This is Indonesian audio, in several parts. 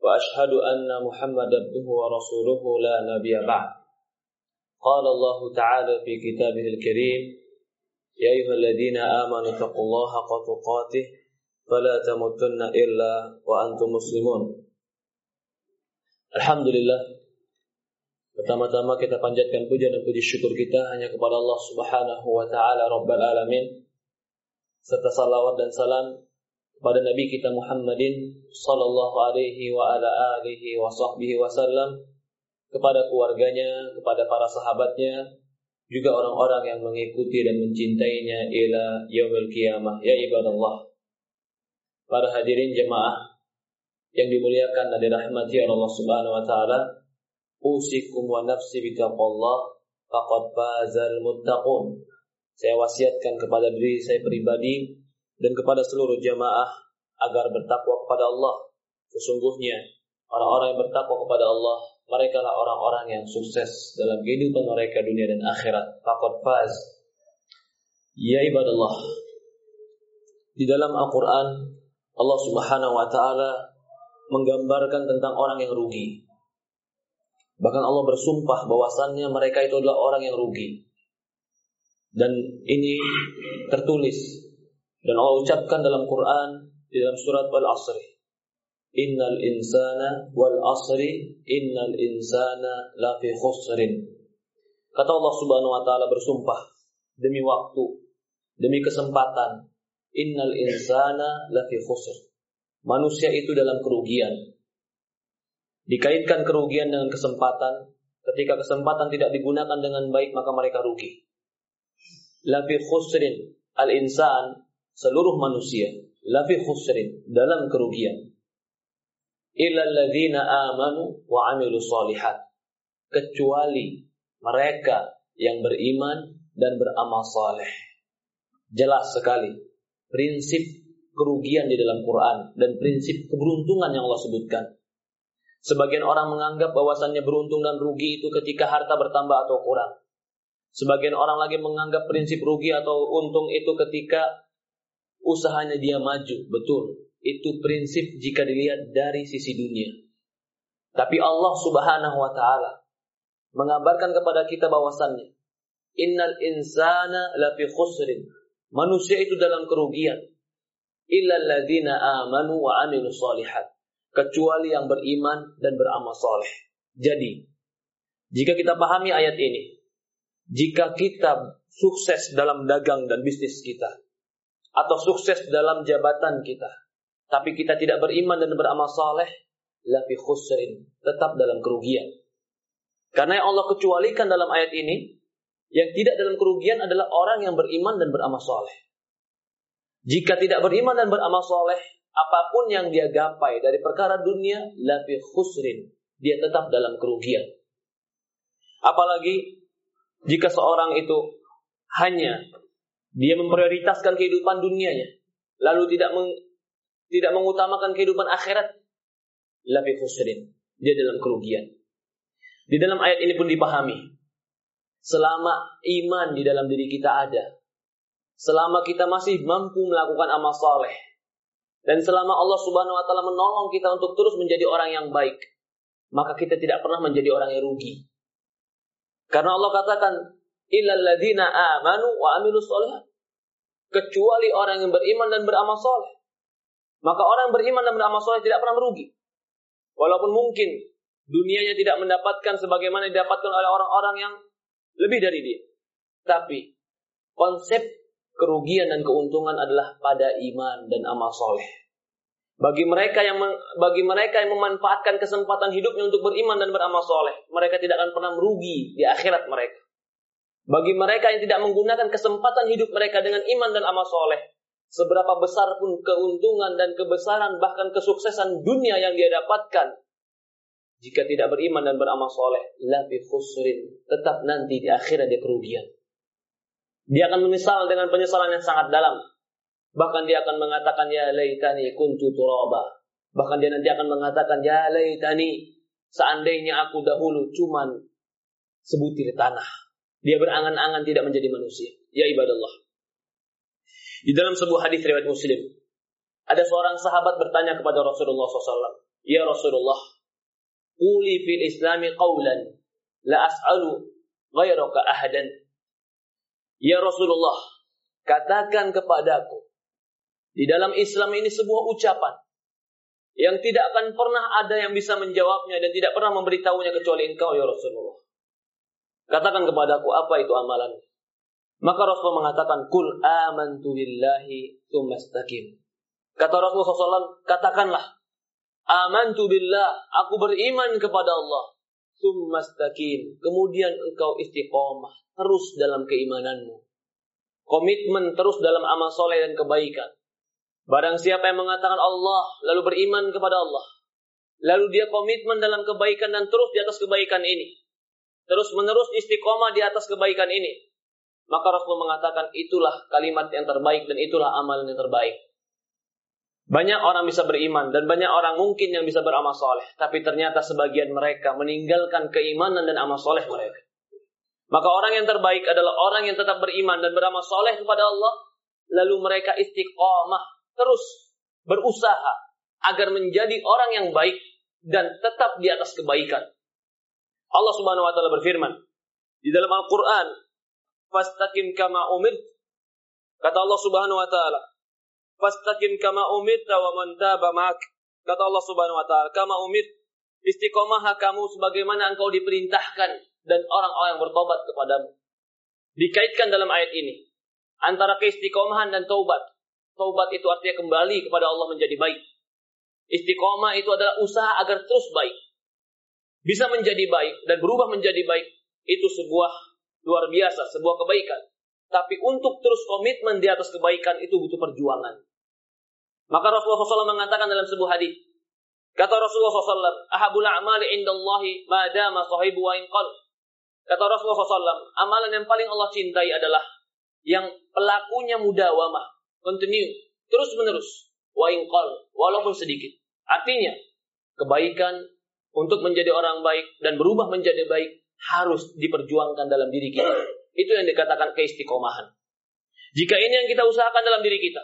وأشهد أن محمد عبده ورسوله لا نبي بعد قال الله تعالى في كتابه الكريم يا أيها الذين آمنوا اتقوا الله حق تقاته فلا تموتن إلا وأنتم مسلمون Alhamdulillah Pertama-tama kita panjatkan puja dan puji syukur kita hanya kepada Allah Subhanahu wa taala Rabbul alamin serta salawat dan salam kepada Nabi kita Muhammadin sallallahu alaihi wa ala alihi wa sahbihi wasallam kepada keluarganya, kepada para sahabatnya, juga orang-orang yang mengikuti dan mencintainya ila yaumil qiyamah. Ya ibadallah. Para hadirin jemaah yang dimuliakan dan dirahmati Allah Subhanahu wa taala, usikum wa nafsi bitaqallah faqad fazal muttaqun. Saya wasiatkan kepada diri saya pribadi dan kepada seluruh jemaah agar bertakwa kepada Allah. Sesungguhnya orang-orang yang bertakwa kepada Allah mereka lah orang-orang yang sukses dalam kehidupan mereka dunia dan akhirat. Faqad faz. Ya ibadallah. Di dalam Al-Qur'an Allah Subhanahu wa taala menggambarkan tentang orang yang rugi. Bahkan Allah bersumpah bahwasannya mereka itu adalah orang yang rugi. Dan ini tertulis dan Allah ucapkan dalam Quran di dalam surat Al-Asr. Innal insana wal asri innal insana lafi khusrin. Kata Allah Subhanahu wa taala bersumpah demi waktu, demi kesempatan. Innal insana lafi khusr. Manusia itu dalam kerugian. Dikaitkan kerugian dengan kesempatan, ketika kesempatan tidak digunakan dengan baik maka mereka rugi. Lafi khusrin al-insan seluruh manusia lafi khusrin dalam kerugian. Ladzina amanu wa amilu solihat kecuali mereka yang beriman dan beramal saleh. Jelas sekali prinsip kerugian di dalam Quran dan prinsip keberuntungan yang Allah sebutkan. Sebagian orang menganggap bahwasannya beruntung dan rugi itu ketika harta bertambah atau kurang. Sebagian orang lagi menganggap prinsip rugi atau untung itu ketika usahanya dia maju, betul. Itu prinsip jika dilihat dari sisi dunia. Tapi Allah Subhanahu wa taala mengabarkan kepada kita bahwasannya innal insana lafi khusrin. Manusia itu dalam kerugian. Illa alladziina amanu wa amilu solihat. Kecuali yang beriman dan beramal soleh. Jadi, jika kita pahami ayat ini, jika kita sukses dalam dagang dan bisnis kita, atau sukses dalam jabatan kita, tapi kita tidak beriman dan beramal saleh, lafi khusrin, tetap dalam kerugian. Karena yang Allah kecualikan dalam ayat ini, yang tidak dalam kerugian adalah orang yang beriman dan beramal saleh. Jika tidak beriman dan beramal saleh, apa pun yang dia gapai dari perkara dunia, lafi khusrin, dia tetap dalam kerugian. Apalagi jika seorang itu hanya dia memprioritaskan kehidupan dunianya, lalu tidak meng, tidak mengutamakan kehidupan akhirat. Lafi khusrin. Dia dalam kerugian. Di dalam ayat ini pun dipahami. Selama iman di dalam diri kita ada. Selama kita masih mampu melakukan amal soleh. Dan selama Allah subhanahu wa ta'ala menolong kita untuk terus menjadi orang yang baik. Maka kita tidak pernah menjadi orang yang rugi. Karena Allah katakan, illalladzina amanu wa amilu solihat. Kecuali orang yang beriman dan beramal soleh. Maka orang beriman dan beramal soleh tidak pernah merugi. Walaupun mungkin dunianya tidak mendapatkan sebagaimana didapatkan oleh orang-orang yang lebih dari dia. Tapi konsep kerugian dan keuntungan adalah pada iman dan amal soleh. Bagi mereka yang bagi mereka yang memanfaatkan kesempatan hidupnya untuk beriman dan beramal soleh, mereka tidak akan pernah merugi di akhirat mereka. Bagi mereka yang tidak menggunakan kesempatan hidup mereka dengan iman dan amal soleh, seberapa besar pun keuntungan dan kebesaran bahkan kesuksesan dunia yang dia dapatkan, jika tidak beriman dan beramal soleh, lafi khusrin, tetap nanti di akhirat dia kerugian. Dia akan menyesal dengan penyesalan yang sangat dalam. Bahkan dia akan mengatakan, Ya laitani kuntu turaba. Bahkan dia nanti akan mengatakan, Ya laitani, seandainya aku dahulu cuman sebutir tanah. Dia berangan-angan tidak menjadi manusia. Ya ibadallah. Di dalam sebuah hadis riwayat Muslim, ada seorang sahabat bertanya kepada Rasulullah SAW, Ya Rasulullah, Uli fil islami qawlan la as'alu ghairaka ahadan. Ya Rasulullah, katakan kepadaku di dalam Islam ini sebuah ucapan yang tidak akan pernah ada yang bisa menjawabnya dan tidak pernah memberitahunya kecuali engkau ya Rasulullah. Katakan kepadaku apa itu amalannya. Maka Rasulullah mengatakan, Kul amantu billahi tsumastaqim. Kata Rasulullah SAW, katakanlah, Amantu billah, aku beriman kepada Allah. Summastaqim. Kemudian engkau istiqomah. Terus dalam keimananmu. Komitmen terus dalam amal soleh dan kebaikan. Barang siapa yang mengatakan Allah, lalu beriman kepada Allah. Lalu dia komitmen dalam kebaikan dan terus di atas kebaikan ini. Terus menerus istiqomah di atas kebaikan ini. Maka Rasul mengatakan itulah kalimat yang terbaik dan itulah amal yang terbaik. Banyak orang bisa beriman dan banyak orang mungkin yang bisa beramal soleh. Tapi ternyata sebagian mereka meninggalkan keimanan dan amal soleh mereka. Maka orang yang terbaik adalah orang yang tetap beriman dan beramal soleh kepada Allah. Lalu mereka istiqomah terus berusaha agar menjadi orang yang baik dan tetap di atas kebaikan. Allah Subhanahu wa taala berfirman di dalam Al-Qur'an, "Fastaqim kama umir." Kata Allah Subhanahu wa taala, Fastaqim kama umirta wa man taba ma'ak. Kata Allah Subhanahu wa taala, kama umir istiqomah kamu sebagaimana engkau diperintahkan dan orang-orang yang bertobat kepadamu. Dikaitkan dalam ayat ini antara keistiqomahan dan taubat. Taubat itu artinya kembali kepada Allah menjadi baik. Istiqomah itu adalah usaha agar terus baik. Bisa menjadi baik dan berubah menjadi baik itu sebuah luar biasa, sebuah kebaikan. Tapi untuk terus komitmen di atas kebaikan itu butuh perjuangan. Maka Rasulullah SAW mengatakan dalam sebuah hadis, kata Rasulullah SAW, ahabul a'mali indallahi ma dama sahibu wa. Kata Rasulullah SAW, amalan yang paling Allah cintai adalah yang pelakunya mudawamah, continue, terus menerus, wa inqal, walaupun sedikit. Artinya, kebaikan untuk menjadi orang baik dan berubah menjadi baik harus diperjuangkan dalam diri kita. Itu yang dikatakan keistiqomahan. Jika ini yang kita usahakan dalam diri kita,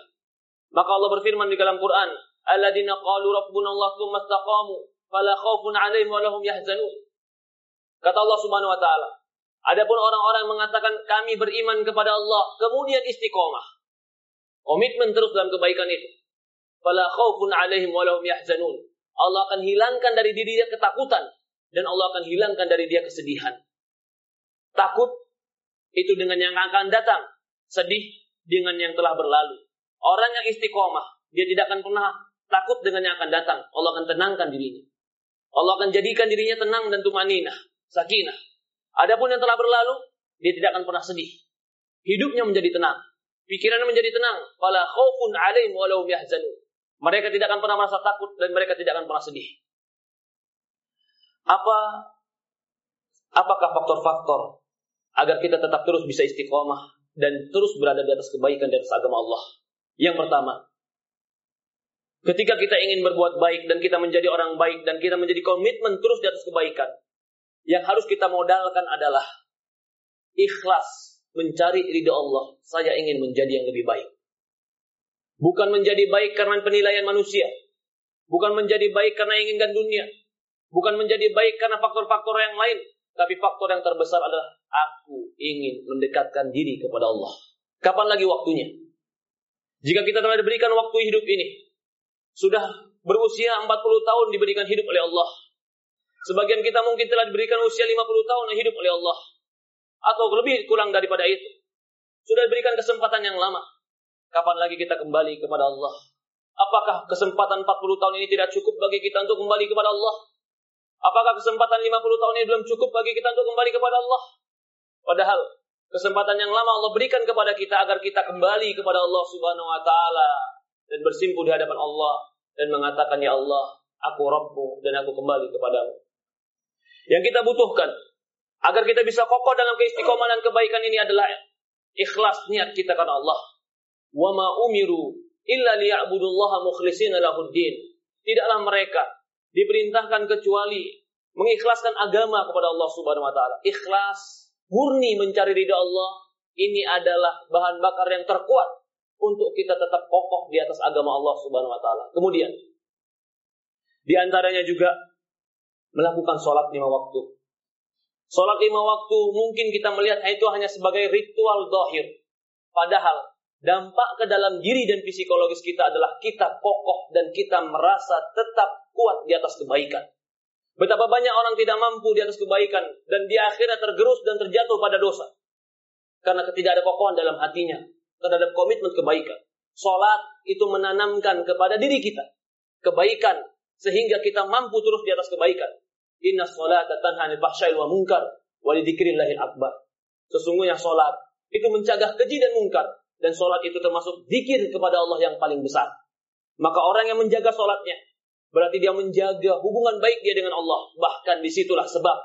maka Allah berfirman di dalam Quran, "Alladzina qalu rabbuna Allah tsumma istaqamu fala khaufun 'alaihim wa lahum yahzanun." Kata Allah Subhanahu wa taala, adapun orang-orang mengatakan kami beriman kepada Allah, kemudian istiqomah. Komitmen terus dalam kebaikan itu. Fala khaufun 'alaihim wa lahum yahzanun. Allah akan hilangkan dari diri dia ketakutan dan Allah akan hilangkan dari dia kesedihan. Takut itu dengan yang akan datang, sedih dengan yang telah berlalu. Orang yang istiqomah, dia tidak akan pernah takut dengan yang akan datang. Allah akan tenangkan dirinya. Allah akan jadikan dirinya tenang dan tumaninah, sakinah. Adapun yang telah berlalu, dia tidak akan pernah sedih. Hidupnya menjadi tenang. Pikirannya menjadi tenang. Fala khaufun alaihim walau yahzanun. Mereka tidak akan pernah merasa takut dan mereka tidak akan pernah sedih. Apa apakah faktor-faktor agar kita tetap terus bisa istiqomah dan terus berada di atas kebaikan di atas agama Allah. Yang pertama, ketika kita ingin berbuat baik dan kita menjadi orang baik dan kita menjadi komitmen terus di atas kebaikan, yang harus kita modalkan adalah ikhlas mencari ridho Allah. Saya ingin menjadi yang lebih baik. Bukan menjadi baik karena penilaian manusia. Bukan menjadi baik karena inginkan dunia. Bukan menjadi baik karena faktor-faktor yang lain. Tapi faktor yang terbesar adalah aku ingin mendekatkan diri kepada Allah. Kapan lagi waktunya? Jika kita telah diberikan waktu hidup ini, sudah berusia 40 tahun diberikan hidup oleh Allah. Sebagian kita mungkin telah diberikan usia 50 tahun hidup oleh Allah. Atau lebih kurang daripada itu. Sudah diberikan kesempatan yang lama. Kapan lagi kita kembali kepada Allah? Apakah kesempatan 40 tahun ini tidak cukup bagi kita untuk kembali kepada Allah? Apakah kesempatan 50 tahun ini belum cukup bagi kita untuk kembali kepada Allah? Padahal kesempatan yang lama Allah berikan kepada kita agar kita kembali kepada Allah Subhanahu wa taala dan bersimpuh di hadapan Allah dan mengatakan ya Allah, aku Rabbmu dan aku kembali kepadamu. Yang kita butuhkan agar kita bisa kokoh dalam keistiqomahan kebaikan ini adalah ikhlas niat kita karena Allah. Wa ma umiru illa liya'budullaha mukhlishina lahuddin. Tidaklah mereka diperintahkan kecuali mengikhlaskan agama kepada Allah Subhanahu wa taala. Ikhlas, murni mencari ridha Allah, ini adalah bahan bakar yang terkuat untuk kita tetap kokoh di atas agama Allah Subhanahu wa taala. Kemudian di antaranya juga melakukan sholat lima waktu. Sholat lima waktu mungkin kita melihat itu hanya sebagai ritual dohir. Padahal dampak ke dalam diri dan psikologis kita adalah kita kokoh dan kita merasa tetap kuat di atas kebaikan. Betapa banyak orang tidak mampu di atas kebaikan dan di akhirnya tergerus dan terjatuh pada dosa. Karena ketidak ada kokohan dalam hatinya terhadap komitmen kebaikan. Sholat itu menanamkan kepada diri kita kebaikan sehingga kita mampu terus di atas kebaikan. Inna sholata tanha 'anil wa munkar wa akbar. Sesungguhnya sholat itu mencegah keji dan mungkar dan sholat itu termasuk zikir kepada Allah yang paling besar. Maka orang yang menjaga sholatnya berarti dia menjaga hubungan baik dia dengan Allah. Bahkan di situlah sebab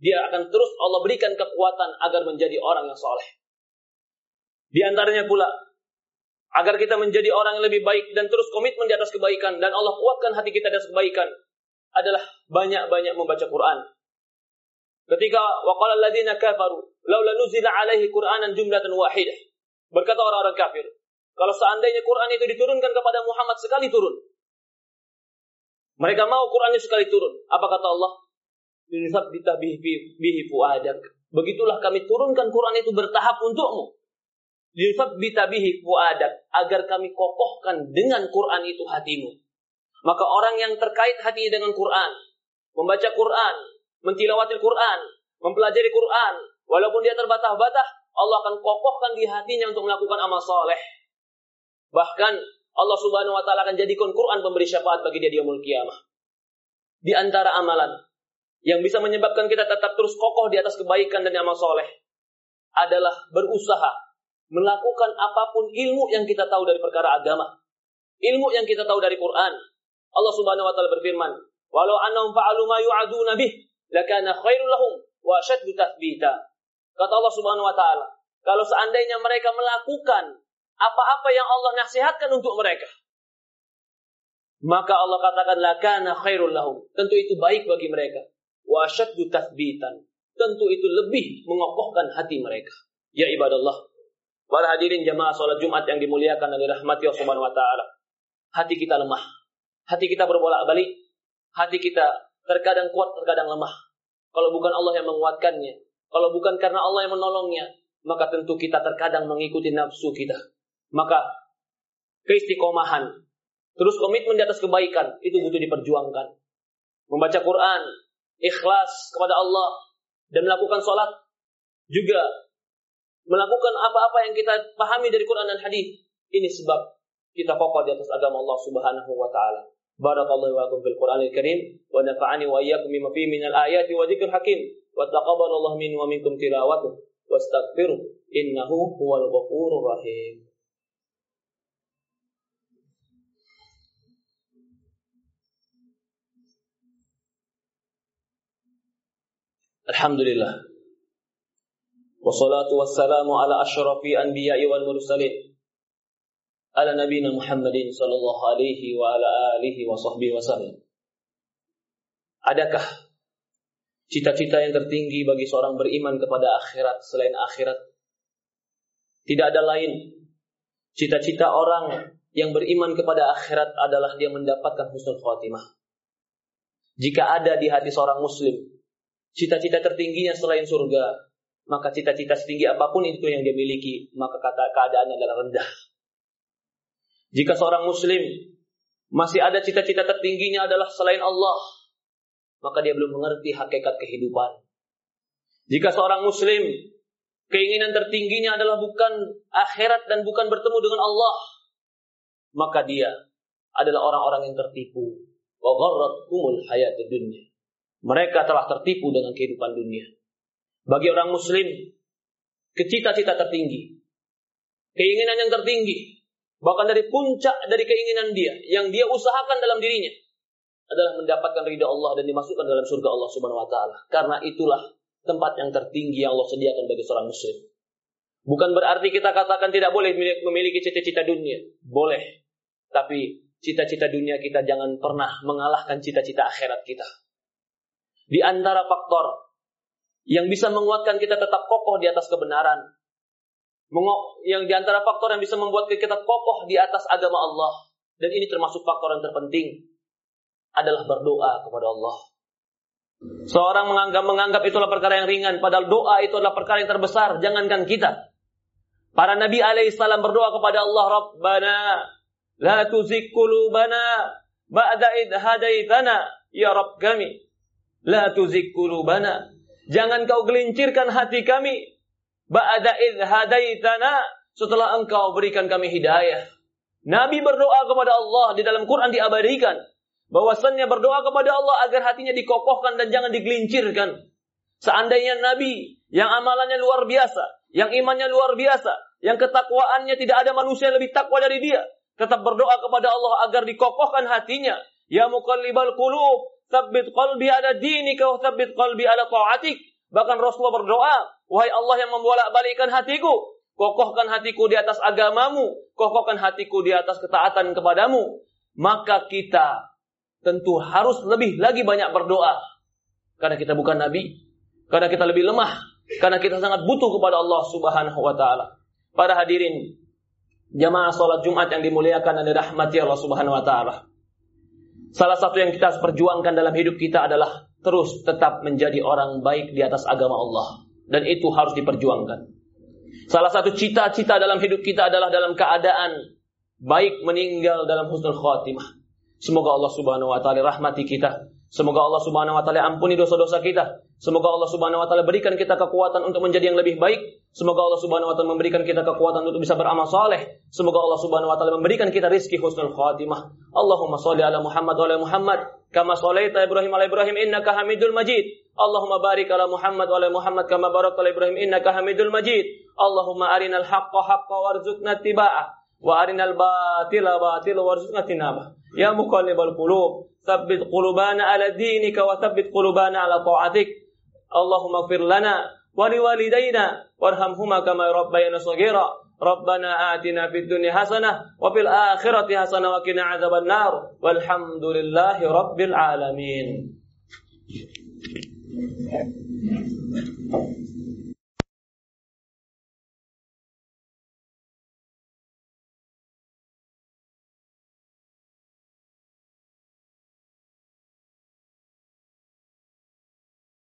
dia akan terus Allah berikan kekuatan agar menjadi orang yang soleh. Di antaranya pula agar kita menjadi orang yang lebih baik dan terus komitmen di atas kebaikan dan Allah kuatkan hati kita di atas kebaikan adalah banyak-banyak membaca Quran. Ketika waqala alladziina kafaru laula nuzila alaihi Qur'anan jumlatan wahidah. Berkata orang-orang kafir, kalau seandainya Quran itu diturunkan kepada Muhammad sekali turun. Mereka mau Quran itu sekali turun. Apa kata Allah? Begitulah kami turunkan Quran itu bertahap untukmu. Agar kami kokohkan dengan Quran itu hatimu. Maka orang yang terkait hatinya dengan Quran, membaca Quran, mentilawati Quran, mempelajari Quran, walaupun dia terbatah-batah, Allah akan kokohkan di hatinya untuk melakukan amal soleh. Bahkan Allah Subhanahu wa taala akan jadikan Quran pemberi syafaat bagi dia di yaumul kiamah. Di antara amalan yang bisa menyebabkan kita tetap terus kokoh di atas kebaikan dan amal soleh adalah berusaha melakukan apa pun ilmu yang kita tahu dari perkara agama. Ilmu yang kita tahu dari Quran, Allah Subhanahu wa taala berfirman, "Walau annahum fa'alu ma bih, lakana khairul lahum wa ashaddu tathbita." Kata Allah Subhanahu wa taala, kalau seandainya mereka melakukan apa-apa yang Allah nasihatkan untuk mereka, maka Allah katakan lakana khairul lahum. Tentu itu baik bagi mereka. Wa ashaddu tathbitan. Tentu itu lebih mengokohkan hati mereka. Ya ibadallah. Para hadirin jamaah salat Jumat yang dimuliakan dan dirahmati Allah Subhanahu wa taala. Hati kita lemah hati kita berbolak-balik, hati kita terkadang kuat, terkadang lemah. Kalau bukan Allah yang menguatkannya, kalau bukan karena Allah yang menolongnya, maka tentu kita terkadang mengikuti nafsu kita. Maka keistiqomahan, terus komitmen di atas kebaikan, itu butuh diperjuangkan. Membaca Quran, ikhlas kepada Allah, dan melakukan sholat, juga melakukan apa-apa yang kita pahami dari Quran dan hadis. Ini sebab kita kokoh di atas agama Allah Subhanahu wa taala. Barakallahu wa fil Qur'anil Karim wa nafa'ani wa iyyakum bima fihi minal ayati wa dzikril hakim wa taqabbalallahu minni wa minkum tilawatuh wastaghfiru innahu huwal ghafurur rahim. Alhamdulillah. Wassalatu wassalamu ala asyrafil anbiya'i wal mursalin ala nabiyina Muhammadin sallallahu alaihi wa ala alihi wa sahbihi wasallam. Adakah cita-cita yang tertinggi bagi seorang beriman kepada akhirat selain akhirat? Tidak ada lain. Cita-cita orang yang beriman kepada akhirat adalah dia mendapatkan husnul khatimah. Jika ada di hati seorang muslim, cita-cita tertingginya selain surga, maka cita-cita setinggi apa pun itu yang dia miliki, maka kata keadaannya adalah rendah. Jika seorang muslim masih ada cita-cita tertingginya adalah selain Allah, maka dia belum mengerti hakikat kehidupan. Jika seorang muslim keinginan tertingginya adalah bukan akhirat dan bukan bertemu dengan Allah, maka dia adalah orang-orang yang tertipu. Wa hayatid dunya. Mereka telah tertipu dengan kehidupan dunia. Bagi orang muslim, kecita-cita tertinggi, keinginan yang tertinggi Bahkan dari puncak dari keinginan dia yang dia usahakan dalam dirinya adalah mendapatkan ridha Allah dan dimasukkan dalam surga Allah Subhanahu wa taala. Karena itulah tempat yang tertinggi yang Allah sediakan bagi seorang muslim. Bukan berarti kita katakan tidak boleh memiliki cita-cita dunia. Boleh. Tapi cita-cita dunia kita jangan pernah mengalahkan cita-cita akhirat kita. Di antara faktor yang bisa menguatkan kita tetap kokoh di atas kebenaran. Yang di antara faktor yang bisa membuat kita kokoh di atas agama Allah. Dan ini termasuk faktor yang terpenting adalah berdoa kepada Allah. Seorang menganggap menganggap itulah perkara yang ringan, padahal doa itu adalah perkara yang terbesar. Jangankan kita. Para Nabi alaihissalam berdoa kepada Allah, Rabbana la tuzigh qulubana ba'da hadaitana ya Rabb kami. La tuzigh qulubana. Jangan kau gelincirkan hati kami ba'da hadaitana setelah engkau berikan kami hidayah. Nabi berdoa kepada Allah di dalam Quran diabadikan bahwasannya berdoa kepada Allah agar hatinya dikokohkan dan jangan digelincirkan. Seandainya Nabi yang amalannya luar biasa, yang imannya luar biasa, yang ketakwaannya tidak ada manusia yang lebih takwa dari dia, tetap berdoa kepada Allah agar dikokohkan hatinya. Ya muqallibal qulub, tsabbit qalbi ala dinika wa tsabbit qalbi ala ta'atik. Bahkan Rasulullah berdoa, wahai Allah yang membolak-balikkan hatiku, kokohkan hatiku di atas agamamu, kokohkan hatiku di atas ketaatan kepadamu. Maka kita tentu harus lebih lagi banyak berdoa. Karena kita bukan nabi, karena kita lebih lemah, karena kita sangat butuh kepada Allah Subhanahu wa taala. Para hadirin, jamaah salat Jumat yang dimuliakan dan dirahmati Allah Subhanahu wa taala. Salah satu yang kita perjuangkan dalam hidup kita adalah terus tetap menjadi orang baik di atas agama Allah dan itu harus diperjuangkan. Salah satu cita-cita dalam hidup kita adalah dalam keadaan baik meninggal dalam husnul khatimah. Semoga Allah Subhanahu wa taala rahmati kita. Semoga Allah Subhanahu wa taala ampuni dosa-dosa kita. Semoga Allah Subhanahu wa taala berikan kita kekuatan untuk menjadi yang lebih baik. Semoga Allah Subhanahu wa taala memberikan kita kekuatan untuk bisa beramal saleh. Semoga Allah Subhanahu wa taala memberikan kita rizki husnul khatimah. Allahumma shalli ala Muhammad wa ala Muhammad kama shallaita Ibrahim ala Ibrahim innaka Hamidul Majid. Allahumma barik ala Muhammad wa ala Muhammad kama barakta ala Ibrahim innaka Hamidul Majid. Allahumma arinal haqqa haqqa warzuqna ittiba'ah وأرنا الباطل باطلا وارزقنا اجتنابه. يا مقلب القلوب ثبت قلوبنا على دينك وثبت قلوبنا على طاعتك. اللهم اغفر لنا ولوالدينا وارحمهما كما ربيانا صغيرا. ربنا آتنا في الدنيا حسنة وفي الآخرة حسنة وقنا عذاب النار. والحمد لله رب العالمين.